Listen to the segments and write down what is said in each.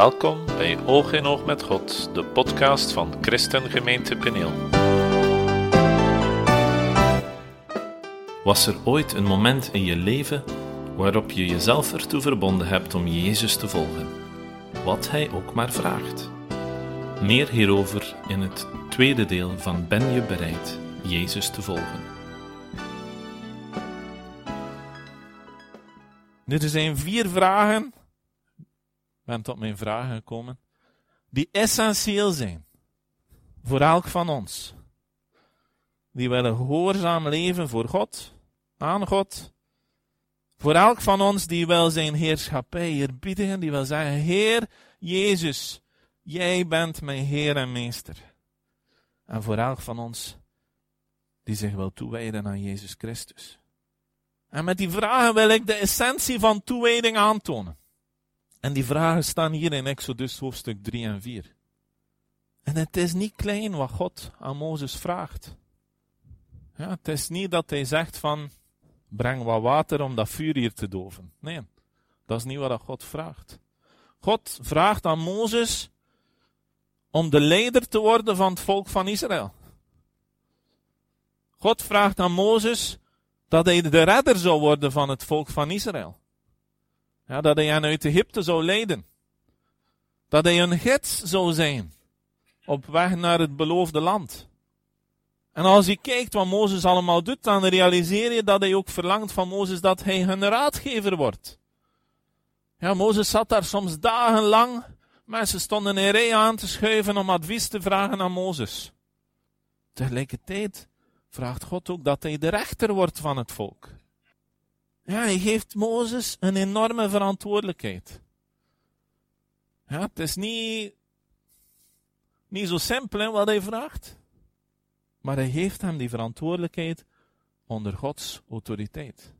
Welkom bij Oog in Oog met God, de podcast van Christengemeente Peneel. Was er ooit een moment in je leven waarop je jezelf ertoe verbonden hebt om Jezus te volgen, wat Hij ook maar vraagt? Meer hierover in het tweede deel van Ben je bereid Jezus te volgen? Dit zijn vier vragen ben tot mijn vragen gekomen, die essentieel zijn voor elk van ons. Die willen gehoorzaam leven voor God, aan God. Voor elk van ons die wil zijn heerschappij eerbiedigen, die wil zeggen, Heer Jezus, jij bent mijn Heer en Meester. En voor elk van ons die zich wil toewijden aan Jezus Christus. En met die vragen wil ik de essentie van toewijding aantonen. En die vragen staan hier in Exodus hoofdstuk 3 en 4. En het is niet klein wat God aan Mozes vraagt. Ja, het is niet dat hij zegt van, breng wat water om dat vuur hier te doven. Nee, dat is niet wat God vraagt. God vraagt aan Mozes om de leider te worden van het volk van Israël. God vraagt aan Mozes dat hij de redder zou worden van het volk van Israël. Ja, dat hij hen uit Egypte zou leiden. Dat hij een gids zou zijn. Op weg naar het beloofde land. En als je kijkt wat Mozes allemaal doet, dan realiseer je dat hij ook verlangt van Mozes dat hij hun raadgever wordt. Ja, Mozes zat daar soms dagenlang. Mensen stonden in rij aan te schuiven om advies te vragen aan Mozes. Tegelijkertijd vraagt God ook dat hij de rechter wordt van het volk. Ja, hij geeft Mozes een enorme verantwoordelijkheid. Ja, het is niet, niet zo simpel wat hij vraagt. Maar hij geeft hem die verantwoordelijkheid onder Gods autoriteit.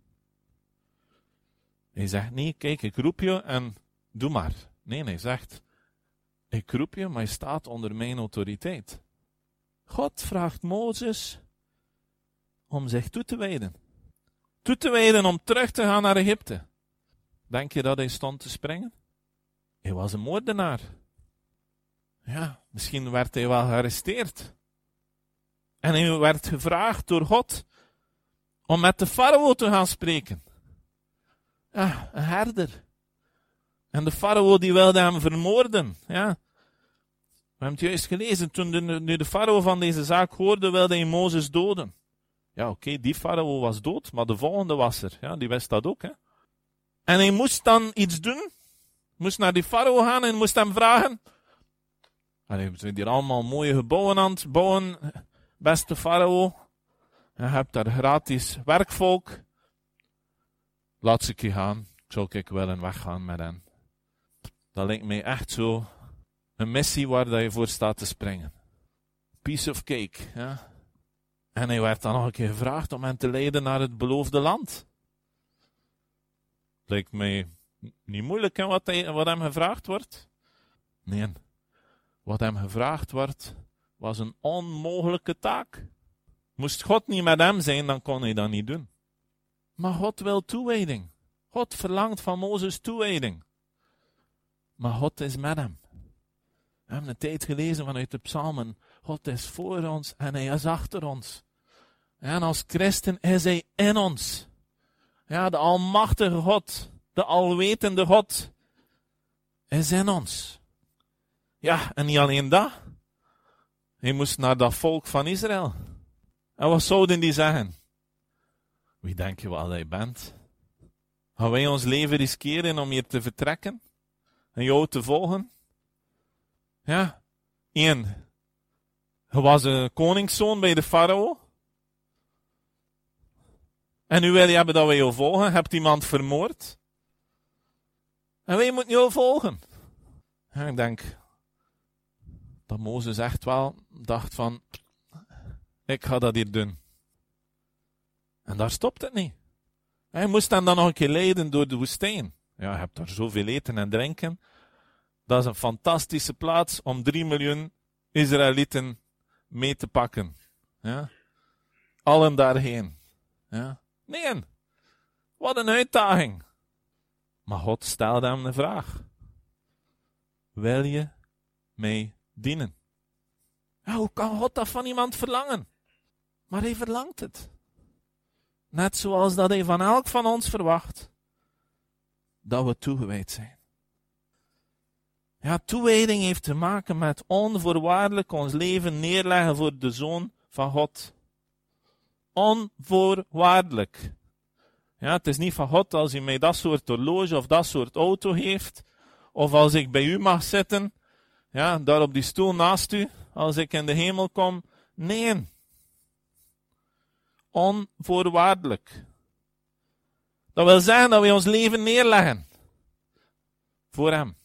Hij zegt niet, kijk, ik roep je en doe maar. Nee, hij zegt, ik roep je, maar je staat onder mijn autoriteit. God vraagt Mozes om zich toe te wijden toe te wijden om terug te gaan naar Egypte. Denk je dat hij stond te springen? Hij was een moordenaar. Ja, misschien werd hij wel gearresteerd. En hij werd gevraagd door God om met de farao te gaan spreken. Ja, een herder. En de farao die wilde hem vermoorden. Ja. We hebben het juist gelezen. Toen de, nu de farao van deze zaak hoorde, wilde hij Mozes doden. Ja, oké, die farao was dood, maar de volgende was er. Ja, die wist dat ook, hè. En hij moest dan iets doen. Moest naar die farao gaan en moest hem vragen. Allee, we zijn hier allemaal mooie gebouwen aan het bouwen, beste farao. Je hebt daar gratis werkvolk. Laat ze je gaan. Zou ik willen weggaan met hen. Dat lijkt mij echt zo een missie waar dat je voor staat te springen. Piece of cake, ja. En hij werd dan nog een keer gevraagd om hen te leiden naar het beloofde land. Lijkt mij niet moeilijk hè, wat, wat hem gevraagd wordt. Nee, wat hem gevraagd wordt, was een onmogelijke taak. Moest God niet met hem zijn, dan kon hij dat niet doen. Maar God wil toewijding. God verlangt van Mozes toewijding. Maar God is met hem. We hebben een tijd gelezen vanuit de psalmen. God is voor ons en hij is achter ons. En als christen is hij in ons. Ja, de almachtige God, de alwetende God, is in ons. Ja, en niet alleen dat. Hij moest naar dat volk van Israël. En wat zouden die zeggen? Wie denk je wel dat bent? Gaan wij ons leven riskeren om hier te vertrekken? En jou te volgen? Ja, één. Je was een koningszoon bij de farao. En nu wil je hebben dat we jou volgen. Hebt iemand vermoord? En wij moeten jou volgen. En ik denk dat Mozes echt wel dacht van, ik ga dat hier doen. En daar stopt het niet. Hij moest hem dan nog een keer leiden door de woestijn. Ja, je hebt daar zoveel eten en drinken. Dat is een fantastische plaats om drie miljoen Israëlieten mee te pakken. Ja? Allen daarheen. Ja? Nee, wat een uitdaging. Maar God stelde hem de vraag. wil je mij dienen? Hoe kan God dat van iemand verlangen? Maar hij verlangt het. Net zoals dat hij van elk van ons verwacht dat we toegewijd zijn. Ja, toewijding heeft te maken met onvoorwaardelijk ons leven neerleggen voor de Zoon van God. Onvoorwaardelijk. Ja, het is niet van God als u mij dat soort horloge of dat soort auto heeft, of als ik bij u mag zitten, ja, daar op die stoel naast u, als ik in de hemel kom. Nee. Onvoorwaardelijk. Dat wil zeggen dat we ons leven neerleggen. Voor Hem.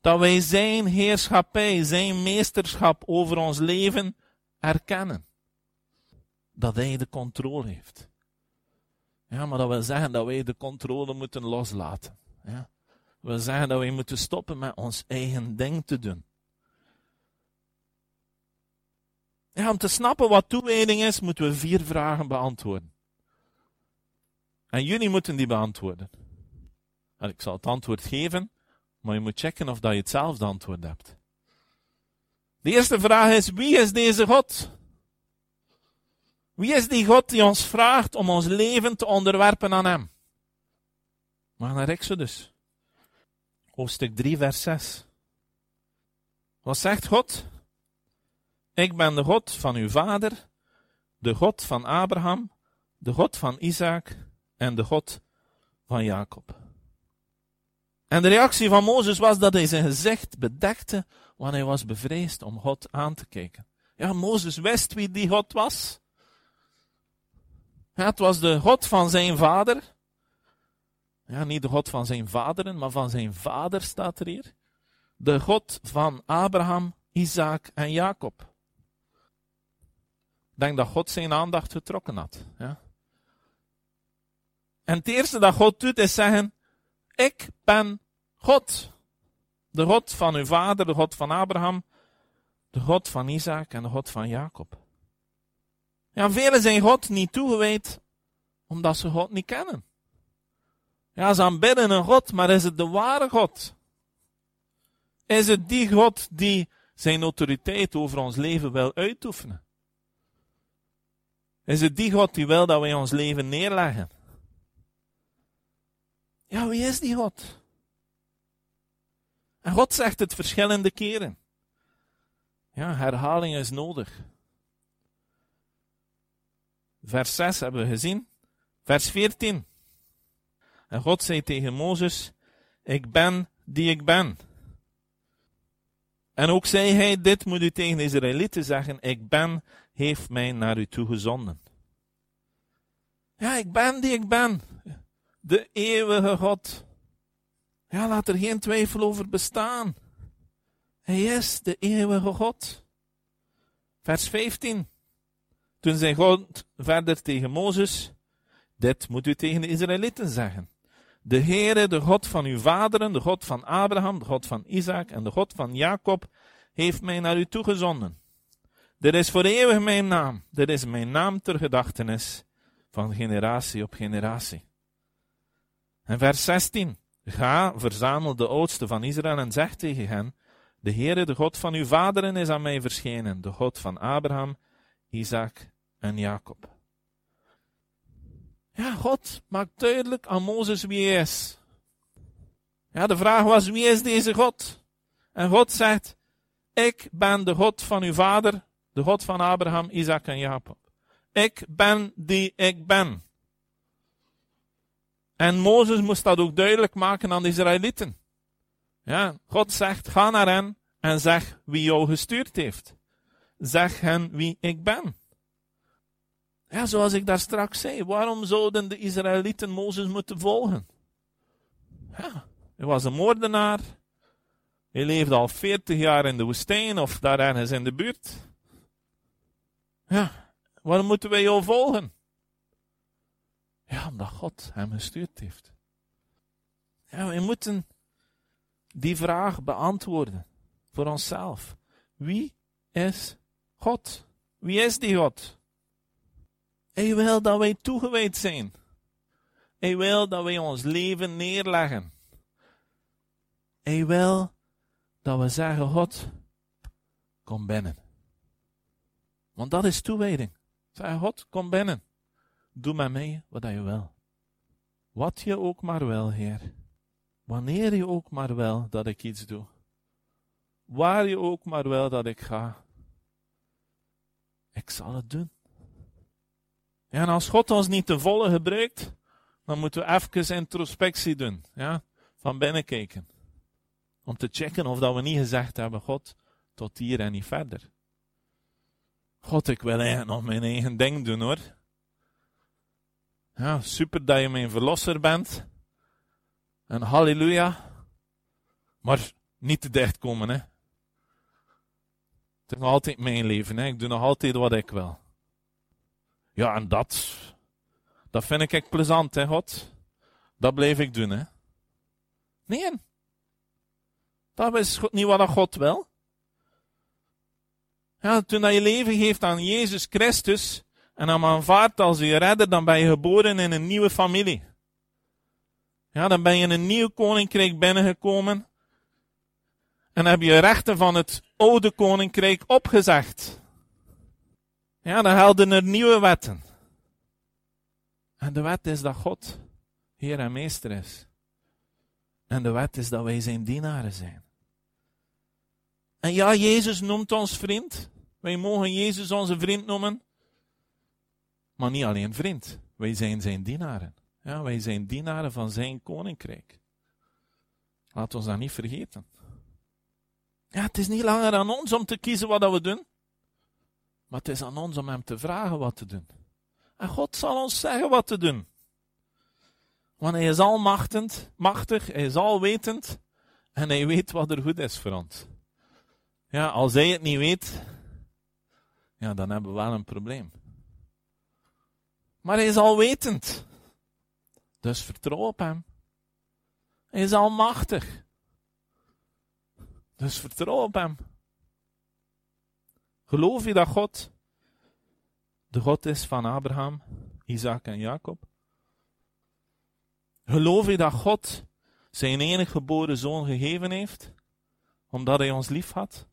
Dat wij Zijn heerschappij, Zijn meesterschap over ons leven erkennen. Dat Hij de controle heeft. Ja, maar dat wil zeggen dat wij de controle moeten loslaten. Ja. Dat wil zeggen dat wij moeten stoppen met ons eigen ding te doen. Ja, om te snappen wat toewijding is, moeten we vier vragen beantwoorden. En jullie moeten die beantwoorden. En ik zal het antwoord geven, maar je moet checken of dat je hetzelfde antwoord hebt. De eerste vraag is, wie is deze God? Wie is die God die ons vraagt om ons leven te onderwerpen aan Hem? Maar naar Exodus. Hoofdstuk 3, vers 6. Wat zegt God? Ik ben de God van uw vader, de God van Abraham, de God van Isaac en de God van Jacob. En de reactie van Mozes was dat hij zijn gezicht bedekte, want hij was bevreesd om God aan te kijken. Ja, Mozes wist wie die God was. Het was de God van zijn vader. Ja, niet de God van zijn vaderen, maar van zijn vader staat er hier. De God van Abraham, Isaac en Jacob. Ik denk dat God zijn aandacht getrokken had. Ja. En het eerste dat God doet is zeggen, ik ben God. De God van uw vader, de God van Abraham, de God van Isaac en de God van Jacob. Ja, velen zijn God niet toegewijd omdat ze God niet kennen. Ja, ze aanbidden een God, maar is het de ware God? Is het die God die zijn autoriteit over ons leven wil uitoefenen? Is het die God die wil dat wij ons leven neerleggen? Ja, wie is die God? En God zegt het verschillende keren. Ja, herhaling is nodig. Vers 6 hebben we gezien. Vers 14. En God zei tegen Mozes: Ik ben die ik ben. En ook zei hij: Dit moet u tegen de Israëlieten zeggen: Ik ben, heeft mij naar u toegezonden. Ja, ik ben die ik ben. De eeuwige God. Ja, laat er geen twijfel over bestaan. Hij is de eeuwige God. Vers 15. Toen zei God verder tegen Mozes, dit moet u tegen de Israëlieten zeggen. De Heere, de God van uw vaderen, de God van Abraham, de God van Isaac en de God van Jacob, heeft mij naar u toegezonden. Dit is voor eeuwig mijn naam. Dit is mijn naam ter gedachtenis van generatie op generatie. En vers 16. Ga, verzamel de oudsten van Israël en zeg tegen hen, de Heere, de God van uw vaderen, is aan mij verschenen, de God van Abraham, Isaac en Jacob. Ja, God maakt duidelijk aan Mozes wie hij is. Ja, de vraag was, wie is deze God? En God zegt, ik ben de God van uw vader, de God van Abraham, Isaac en Jacob. Ik ben die ik ben. En Mozes moest dat ook duidelijk maken aan de Israëlieten. Ja, God zegt, ga naar hen en zeg wie jou gestuurd heeft. Zeg hen wie ik ben. Ja, zoals ik daar straks zei, waarom zouden de Israëlieten Mozes moeten volgen? Ja, hij was een moordenaar. Hij leefde al 40 jaar in de woestijn of daar ergens in de buurt. Ja, waarom moeten wij jou volgen? Ja, omdat God hem gestuurd heeft. Ja, we moeten die vraag beantwoorden voor onszelf. Wie is God? Wie is die God? Hij wil dat wij toegewijd zijn. Hij wil dat wij ons leven neerleggen. Hij wil dat we zeggen, God, kom binnen. Want dat is toewijding. Zeg, God, kom binnen. Doe met mij wat je wil. Wat je ook maar wil, Heer. Wanneer je ook maar wil dat ik iets doe. Waar je ook maar wil dat ik ga. Ik zal het doen. En als God ons niet te volle gebruikt, dan moeten we even introspectie doen. Ja? Van binnen kijken. Om te checken of dat we niet gezegd hebben, God, tot hier en niet verder. God, ik wil eigenlijk nog mijn eigen ding doen hoor. Ja, super dat je mijn verlosser bent. En halleluja. Maar niet te dicht komen, hè. Het is nog altijd mijn leven, hè. Ik doe nog altijd wat ik wil. Ja, en dat, dat vind ik plezant, hè, God. Dat blijf ik doen, hè. Nee. Dat is niet wat God wil. Ja, toen je leven geeft aan Jezus Christus en hem aanvaardt als je redder, dan ben je geboren in een nieuwe familie. Ja, dan ben je in een nieuw koninkrijk binnengekomen. En heb je rechten van het oude koninkrijk opgezegd. Ja, dan gelden er nieuwe wetten. En de wet is dat God Heer en Meester is. En de wet is dat wij zijn dienaren zijn. En ja, Jezus noemt ons vriend. Wij mogen Jezus onze vriend noemen. Maar niet alleen vriend. Wij zijn zijn dienaren. Ja, wij zijn dienaren van zijn koninkrijk. Laat ons dat niet vergeten. Ja, het is niet langer aan ons om te kiezen wat we doen. Maar het is aan ons om hem te vragen wat te doen. En God zal ons zeggen wat te doen. Want hij is almachtend, machtig, hij is alwetend. En hij weet wat er goed is voor ons. Ja, als hij het niet weet, ja, dan hebben we wel een probleem. Maar hij is alwetend. Dus vertrouw op hem. Hij is almachtig. Dus vertrouw op hem. Geloof je dat God de God is van Abraham, Isaac en Jacob? Geloof je dat God zijn enige geboren zoon gegeven heeft, omdat hij ons lief had?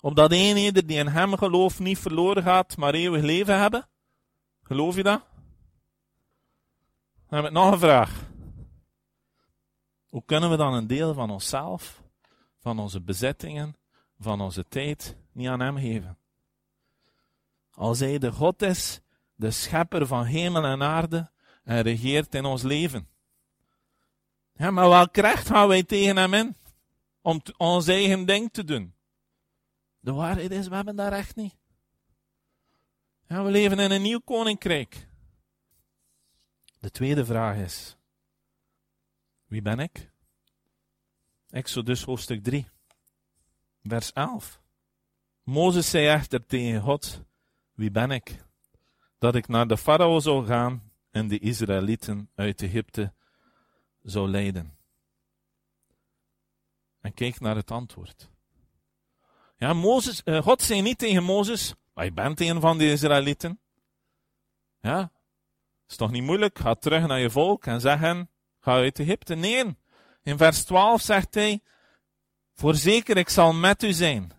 Opdat een ieder die in hem gelooft niet verloren gaat, maar eeuwig leven hebben? Geloof je dat? Dan heb ik nog een vraag. Hoe kunnen we dan een deel van onszelf, van onze bezittingen, van onze tijd niet aan hem geven? Als hij de God is, de schepper van hemel en aarde, en regeert in ons leven. Maar welk recht gaan wij tegen hem in? Om ons eigen ding te doen. De waarheid is, we hebben dat recht niet. We leven in een nieuw koninkrijk. De tweede vraag is: Wie ben ik? Exodus hoofdstuk 3, vers 11. Mozes zei echter tegen God: Wie ben ik? Dat ik naar de farao zou gaan en de Israëlieten uit Egypte zou leiden. En kijk naar het antwoord. Ja, uh, God zei niet tegen Mozes, maar je bent een van de Israëlieten. Ja, is toch niet moeilijk? Ga terug naar je volk en zeg hen, ga uit Egypte. Nee, in vers 12 zegt hij, voorzeker ik zal met u zijn.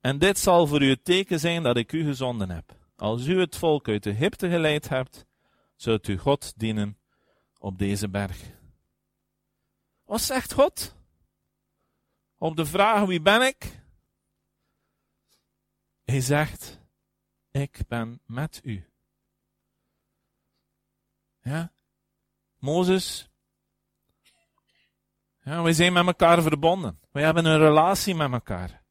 En dit zal voor u het teken zijn dat ik u gezonden heb. Als u het volk uit Egypte geleid hebt, zult u God dienen op deze berg. Wat zegt God? Op de vraag wie ben ik? Hij zegt, ik ben met u. Ja? Mozes. Ja, wij zijn met elkaar verbonden. Wij hebben een relatie met elkaar.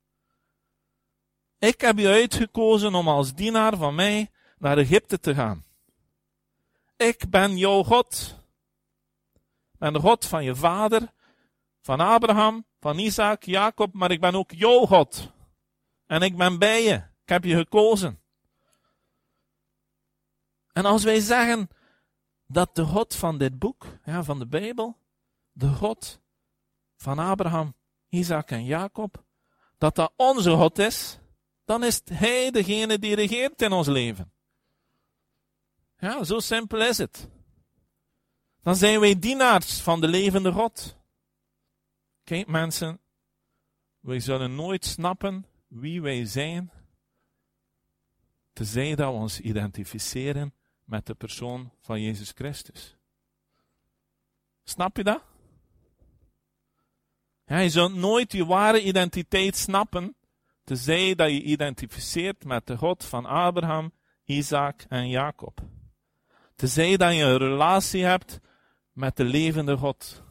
Ik heb je uitgekozen om als dienaar van mij naar Egypte te gaan. Ik ben jouw God. Ik ben de God van je vader, van Abraham, van Isaac, Jacob, maar ik ben ook jouw God. En ik ben bij je. Ik heb je gekozen. En als wij zeggen dat de God van dit boek, ja, van de Bijbel, de God van Abraham, Isaac en Jacob, dat dat onze God is, dan is Hij degene die regeert in ons leven. Ja, zo simpel is het. Dan zijn wij dienaars van de levende God. Kijk mensen, wij zullen nooit snappen wie wij zijn, tenzij dat we ons identificeren met de persoon van Jezus Christus. Snap je dat? Je zult nooit je ware identiteit snappen, tenzij dat je identificeert met de God van Abraham, Isaac en Jacob. Tenzij dat je een relatie hebt met de levende God.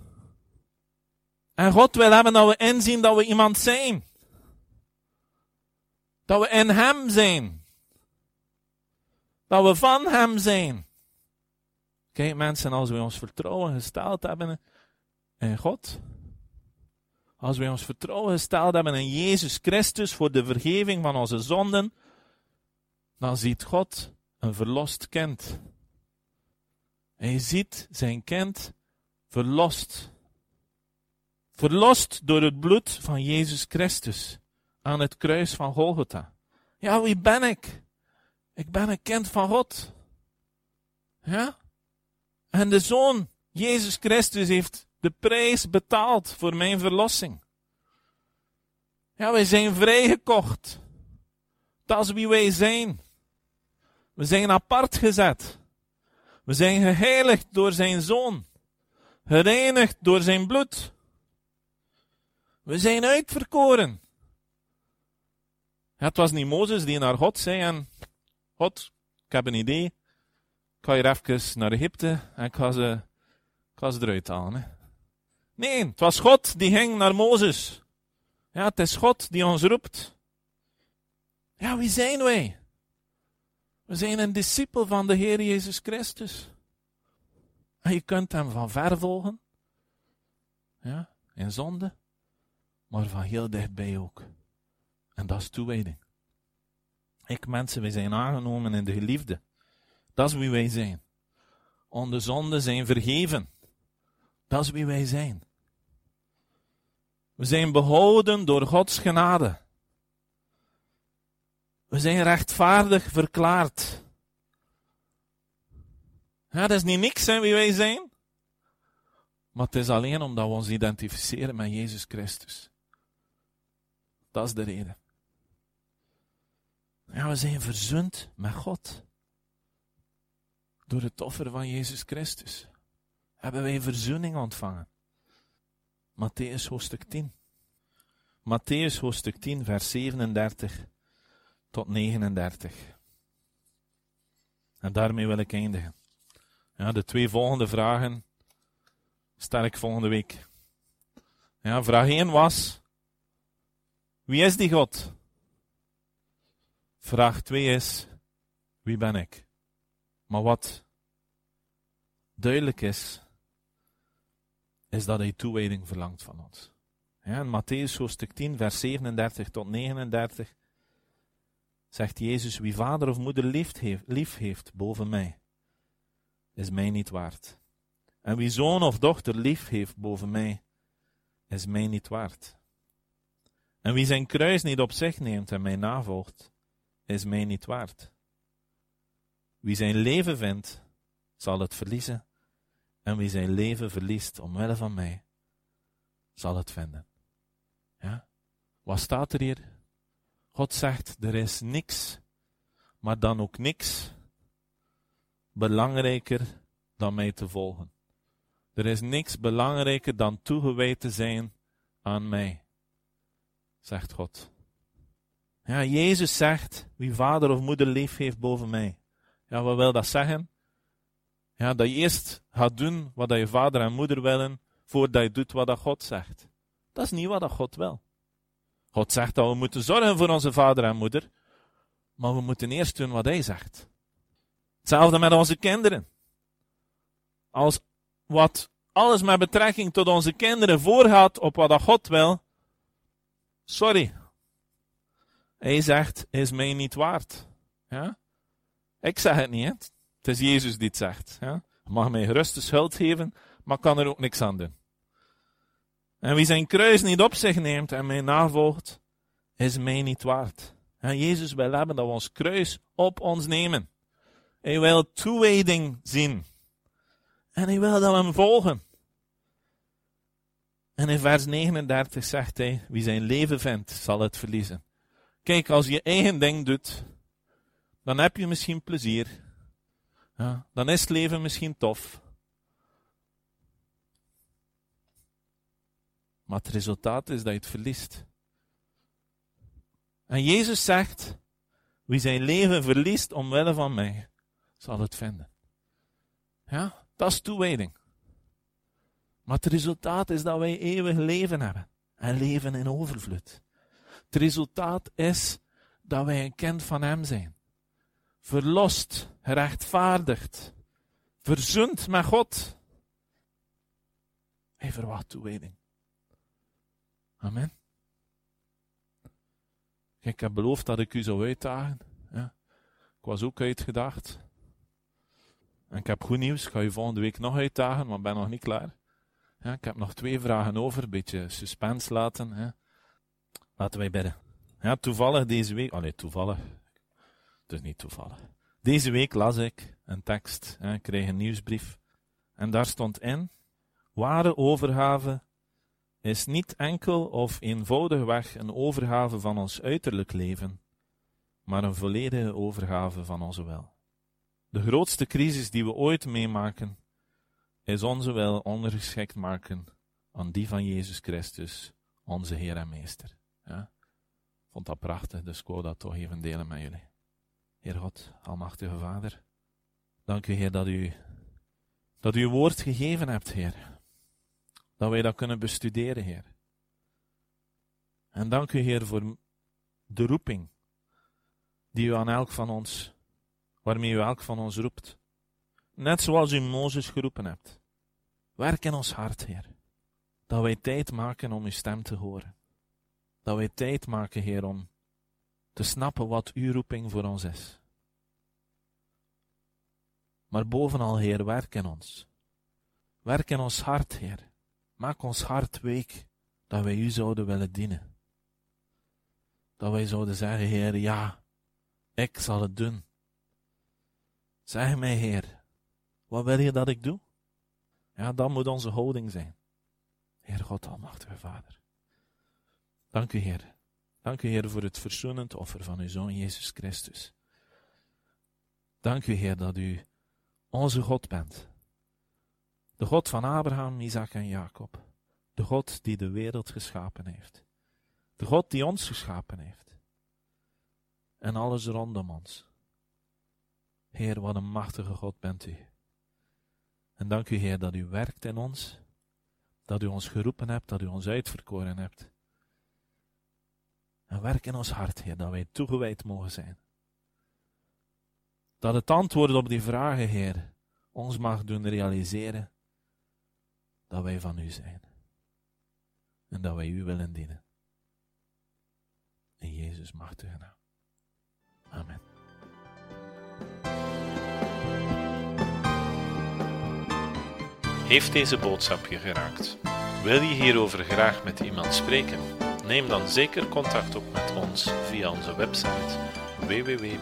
En God wil hebben dat we inzien dat we iemand zijn. Dat we in Hem zijn. Dat we van Hem zijn. Kijk mensen, als we ons vertrouwen gesteld hebben in God. Als we ons vertrouwen gesteld hebben in Jezus Christus voor de vergeving van onze zonden. Dan ziet God een verlost kind. Hij ziet zijn kind verlost. Verlost door het bloed van Jezus Christus aan het kruis van Golgotha. Ja, wie ben ik? Ik ben een kind van God. Ja? En de Zoon, Jezus Christus, heeft de prijs betaald voor mijn verlossing. Ja, wij zijn vrijgekocht. Dat is wie wij zijn. We zijn apart gezet. We zijn geheiligd door zijn Zoon. Gereinigd door zijn bloed. We zijn uitverkoren. het was niet Mozes die naar God zei en God, ik heb een idee. Ik ga hier even naar Egypte en ik ze, ik ga ze eruit halen. Nee, het was God die ging naar Mozes. Ja, het is God die ons roept. Ja, wie zijn wij? We zijn een discipel van de Heer Jezus Christus. En je kunt hem van ver volgen. Ja, in zonde maar van heel dichtbij ook. En dat is toewijding. Ik mensen, wij zijn aangenomen in de geliefde. Dat is wie wij zijn. Onze zonden zijn vergeven. Dat is wie wij zijn. We zijn behouden door Gods genade. We zijn rechtvaardig verklaard. Ja, dat is niet niks hè, wie wij zijn. Maar het is alleen omdat we ons identificeren met Jezus Christus. Dat is de reden. Ja, we zijn verzoend met God. Door het offer van Jezus Christus. Hebben wij verzoening ontvangen. Matthäus hoofdstuk 10. Matthäus hoofdstuk 10, vers 37 tot 39. En daarmee wil ik eindigen. Ja, de twee volgende vragen stel ik volgende week. Ja, vraag 1 was: wie is die God? Vraag 2 is, wie ben ik? Maar wat duidelijk is, is dat hij toewijding verlangt van ons. Ja, in Matthäus hoofdstuk 10, vers 37 tot 39 zegt Jezus, wie vader of moeder lief heeft, lief heeft boven mij, is mij niet waard. En wie zoon of dochter lief heeft boven mij, is mij niet waard. En wie zijn kruis niet op zich neemt en mij navolgt, is mij niet waard. Wie zijn leven vindt, zal het verliezen. En wie zijn leven verliest omwille van mij, zal het vinden. Ja? Wat staat er hier? God zegt, er is niks, maar dan ook niks belangrijker dan mij te volgen. Er is niks belangrijker dan toegewijd te zijn aan mij zegt God. Ja, Jezus zegt, wie vader of moeder lief heeft boven mij. Ja, wat wil dat zeggen? Ja, dat je eerst gaat doen wat je vader en moeder willen, voordat je doet wat dat God zegt. Dat is niet wat dat God wil. God zegt dat we moeten zorgen voor onze vader en moeder, maar we moeten eerst doen wat hij zegt. Hetzelfde met onze kinderen. Als wat alles met betrekking tot onze kinderen voorgaat op wat dat God wil, Sorry. Hij zegt, is mij niet waard. Ja? Ik zeg het niet? Het is Jezus die het zegt. Ja? mag mij gerust de schuld geven, maar kan er ook niks aan doen. En wie zijn kruis niet op zich neemt en mij navolgt, is mij niet waard. En Jezus wil hebben dat we ons kruis op ons nemen. Hij wil toewijding zien. En hij wil dat we hem volgen. En in vers 39 zegt hij: Wie zijn leven vindt, zal het verliezen. Kijk, als je eigen ding doet, dan heb je misschien plezier. Ja, dan is het leven misschien tof. Maar het resultaat is dat je het verliest. En Jezus zegt: Wie zijn leven verliest omwille van mij, zal het vinden. Ja, dat is toewijding. Maar het resultaat is dat wij eeuwig leven hebben. En leven in overvloed. Het resultaat is dat wij een kind van Hem zijn. Verlost, gerechtvaardigd, verzoend met God. Hij verwacht toewijding. Amen. ik heb beloofd dat ik u zou uitdagen. Ik was ook uitgedaagd. En ik heb goed nieuws. Ik ga u volgende week nog uitdagen, maar ben nog niet klaar. Ja, ik heb nog twee vragen over. Een beetje suspense laten. Laten wij bidden. Ja, toevallig deze week. Oh nee, toevallig. Is niet toevallig. Deze week las ik een tekst. Hè. Kreeg een nieuwsbrief. En daar stond in: Ware overgave is niet enkel of eenvoudigweg een overgave van ons uiterlijk leven, maar een volledige overgave van onze wil. De grootste crisis die we ooit meemaken, is onze wil ondergeschikt maken aan die van Jezus Christus, onze Heer en Meester. Ja? Vond dat prachtig, dus ik wou dat toch even delen met jullie. Heer God, Almachtige Vader, dank u Heer dat u, dat u uw woord gegeven hebt, Heer. Dat wij dat kunnen bestuderen, Heer. En dank u, Heer, voor de roeping die u aan elk van ons, waarmee u elk van ons roept. Net zoals u Mozes geroepen hebt. Werk in ons hart, Heer. Dat wij tijd maken om uw stem te horen. Dat wij tijd maken, Heer, om te snappen wat uw roeping voor ons is. Maar bovenal, Heer, werk in ons. Werk in ons hart, Heer. Maak ons hart week dat wij u zouden willen dienen. Dat wij zouden zeggen, Heer, ja, ik zal het doen. Zeg mij, Heer, wat wil je dat ik doe? Ja, dat moet onze houding zijn. Heer God, Almachtige Vader. Dank u, Heer. Dank u, Heer, voor het verzoenend offer van uw Zoon Jezus Christus. Dank u, Heer, dat u onze God bent. De God van Abraham, Isaac en Jacob. De God die de wereld geschapen heeft. De God die ons geschapen heeft. En alles rondom ons. Heer, wat een machtige God bent u. En dank u, Heer, dat u werkt in ons. Dat u ons geroepen hebt, dat u ons uitverkoren hebt. En werk in ons hart, Heer, dat wij toegewijd mogen zijn. Dat het antwoord op die vragen, Heer, ons mag doen realiseren dat wij van u zijn. En dat wij u willen dienen. In Jezus machtige naam. Amen. Heeft deze boodschap je geraakt? Wil je hierover graag met iemand spreken? Neem dan zeker contact op met ons via onze website www.peniel.be.